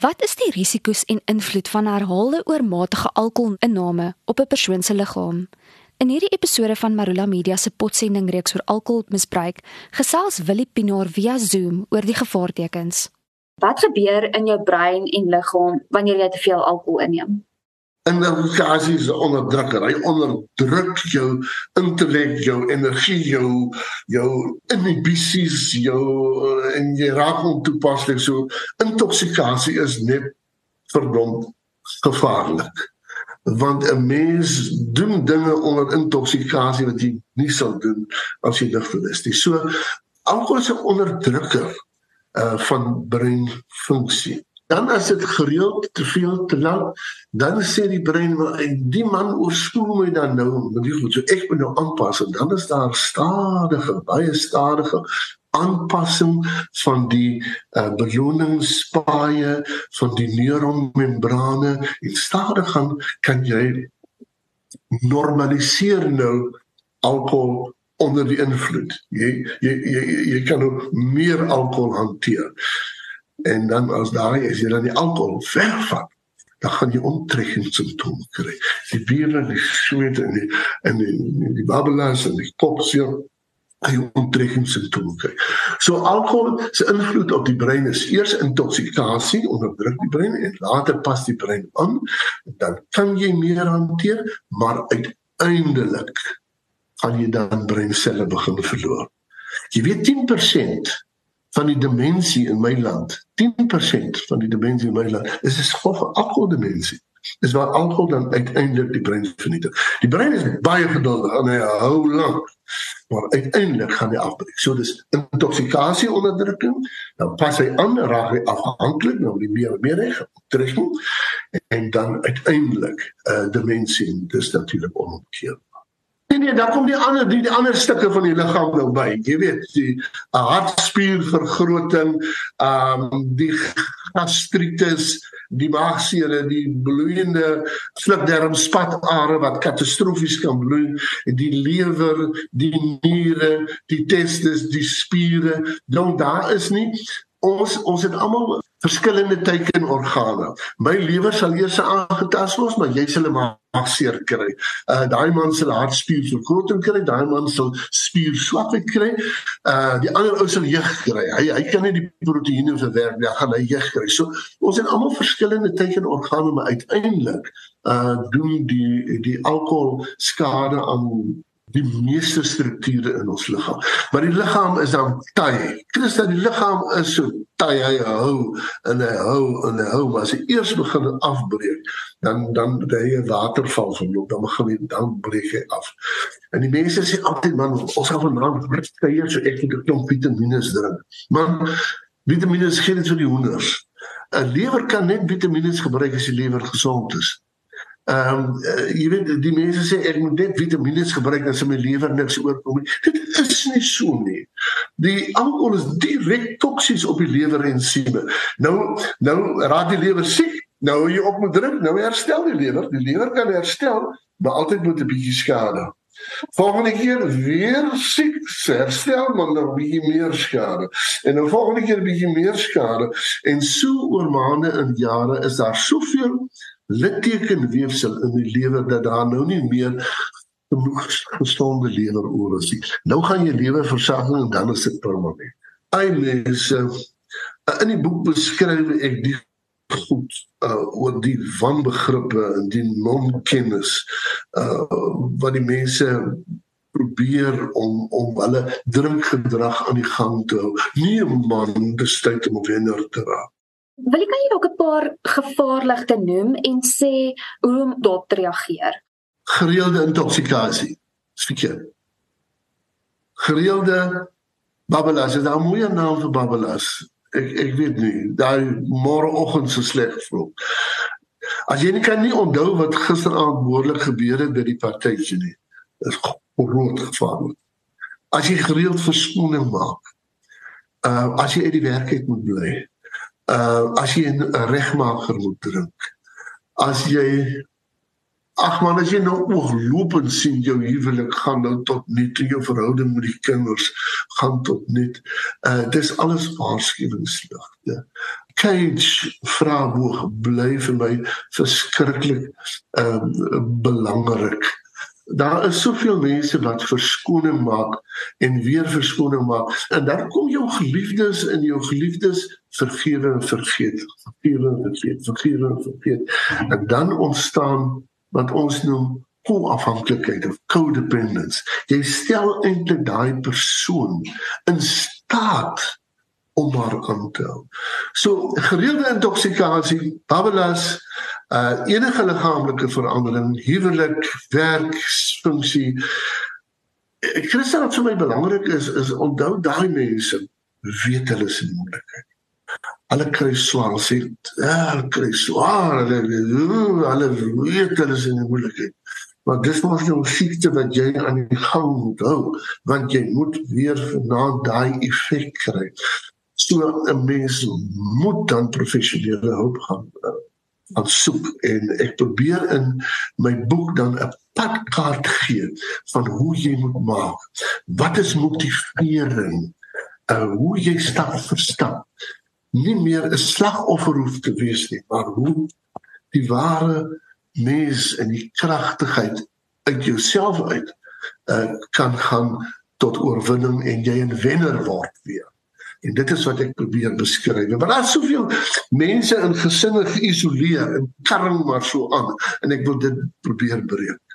Wat is die risiko's en invloed van herhaalde oormatige alkoholinname op 'n persoon se liggaam? In hierdie episode van Marula Media se potsending reeks oor alkoholmisbruik, gesels Willie Pinaar via Zoom oor die gevaartekens. Wat gebeur in jou brein en liggaam wanneer jy te veel alkohol inneem? Gaan jy se onderdrukker. Hy onderdruk jou intellek, jou energie, jou jou inhibisies, jou eh, en jy raak ontoepaslik so. Intoksikasie is net verdomd gevaarlik. Want 'n mens doen dinge onder intoksikasie wat jy nie sou doen as jy nugter is nie. So alkohol is 'n onderdrukker uh van breinfunksie dan as dit gereeld te veel te lank dan sê die brein maar die man oorspoel my dan nou. Met die goed so ek moet nou aanpas en dan is daar stadige baie stadige aanpassing van die uh, beloningspaaie van die neuronmembrane en stadig gaan kan jy normaliseer nou alkohol onder die invloed. Jy jy jy, jy kan nou meer alkohol hanteer en dan as daai is jy dan die alkohol vervat dan gaan jy onttrekkingssimptome kry. Die bier en die sweet en die en die, die, babbelas en die kopseer hy onttrekkingssimptome kry. So alkohol se invloed op die brein is eers intoksikasie onderdruk die brein en later pas die brein aan. Dan kan jy meer hanteer maar uiteindelik gaan jy dan breinselle begin verloor. Jy weet 10% van die demensie in my land, 10% van die demensie in my land is is gevolg van alkoholdemensie. Dis waar alkohol dan uiteindelik die brein vernietig. Die brein is baie geduldig en hy hou lank. Maar uiteindelik gaan hy afbreek. So dis intoksikasie onderdrukking, dan pas hy aan raak hy afhanklik nou die meer meer reg terug en dan uiteindelik uh, eh, demensie. Dis natuurlik onomkeerbaar. Nee nee, dan kom die ander die, die ander stukke van die liggaam nou by. Jy weet, die hartspiervergroting, ehm um, die gastritis, die maagseer, die bloeiende slukdarm spatare wat katastrofies kan bloei, die lewer, die niere, die testes, die spiere. Dan daar is nie ons ons het almal verskillende teikenorgane. My lewer sal eers aangetast word, maar jy sal 'n maagseer kry. Uh daai man sal hartspiervergroting kry, daai man sal spierswakheid kry. Uh die ander ou sal jeug kry. Hy hy kan nie die proteïene verwerk nie, gaan hy jeug kry. So ons het almal verskillende teikenorgane, maar uiteindelik uh doen die die alkohol skade aan die meeste strukture in ons liggaam. Maar die liggaam is dan taai. Christus, die liggaam is so taai hy hou en hy hou en hy hou maar as hy eers begin afbreek, dan dan hy 'n waterval verloop, dan begin hy dan breek hy af. En die mense sê altyd man, ons gaan vanaand kuier so ek moet 'n klomp vitamiene drink. Maar vitamiene gee dit vir die hoenders. 'n Lewer kan net vitamiene gebruik as die lewer gesond is. Ehm um, uh, jy weet die mense sê ek moet net vitamiene gebruik as my lewer niks oorkom nie. Dit is nie so nie. Die alkohol is direk toksies op die lewer en siene. Nou nou raak die lewer siek. Nou jy op moet drink, nou herstel die lewer. Die lewer kan herstel, maar altyd moet 'n bietjie skade. Volgende keer weer siek, herstel maar nog bietjie meer skade. En dan volgende keer bietjie meer skade en so oor maande en jare is daar soveel littekenweefsel in die lewer dat daar nou nie meer genoeg gesonde lewer oor is nie. Nou gaan jy lewerversagging en dan is dit permanent. Ai mense, in die boek beskryf ek die goed uh oor die wanbegrippe en die nonkennis uh wat die mense probeer om om hulle drinkgedrag aan die gang te hou. Nie 'n man besluit om wenner te raak. Wil jy kan jy dalk 'n paar gevaarligte noem en sê hoe om daarop te reageer? Gereelde intoksikasie. Spesiaal. Gereelde babbelas, is 'n moeë naam vir babbelas. Ek ek weet nie, daai môreoggend so sleg voel. As jy nie kan nie onthou wat gisteraand behoorlik gebeur het by die partytjie nie. Dis groot gevaar. As jy gereeld verskoning maak. Uh as jy uit die werk uit moet bly uh as jy 'n regmaker moet drink as jy ag man as jy nou oorlopend sien jou huwelik gaan nou tot net jou verhouding met die kinders gaan tot net uh dis alles waarskuwingsligte cage vraagboog bly vir my verskriklik uh, belangrik. Daar is soveel mense wat verskoning maak en weer verskoning maak en dan kom jou geliefdes en jou geliefdes vergewe en vergeet, vergewe en vergeet, vergewe en vergeet. En dan ontstaan wat ons noem koafhanklikheid of codependence. Jy stel eintlik daai persoon in staat om haar aan te hou. So gereelde intoksikasie, babbelas, uh enige liggaamlike verandering, huwelik, werksfunksie. Ek sê dat vir my belangrik is is onthou daai mense weet hulle is in moeilikheid. Hulle kry swaar, sê, ja, hulle kry swaar, hulle hulle weet hulle is in moeilikheid. Maar dis mos nou siekte wat jy aan die gang moet hou, want jy moet weer na daai effek kry. So 'n mens moet dan professionele hulp gaan aan soek en ek probeer in my boek dan 'n padkaart gee van hoe jy moet maak. Wat is motivering? Uh hoe jy stap vir stap nie meer 'n slagoffer hoef te wees nie, maar hoe die ware mens en die kragtigheid uit jouself uit uh kan gaan tot oorwinning en jy 'n wenner word weer. En dit is wat ek probeer beskryf. Maar daar's soveel mense in gesinne geïsoleer en karring maar so aan en ek wil dit probeer breek.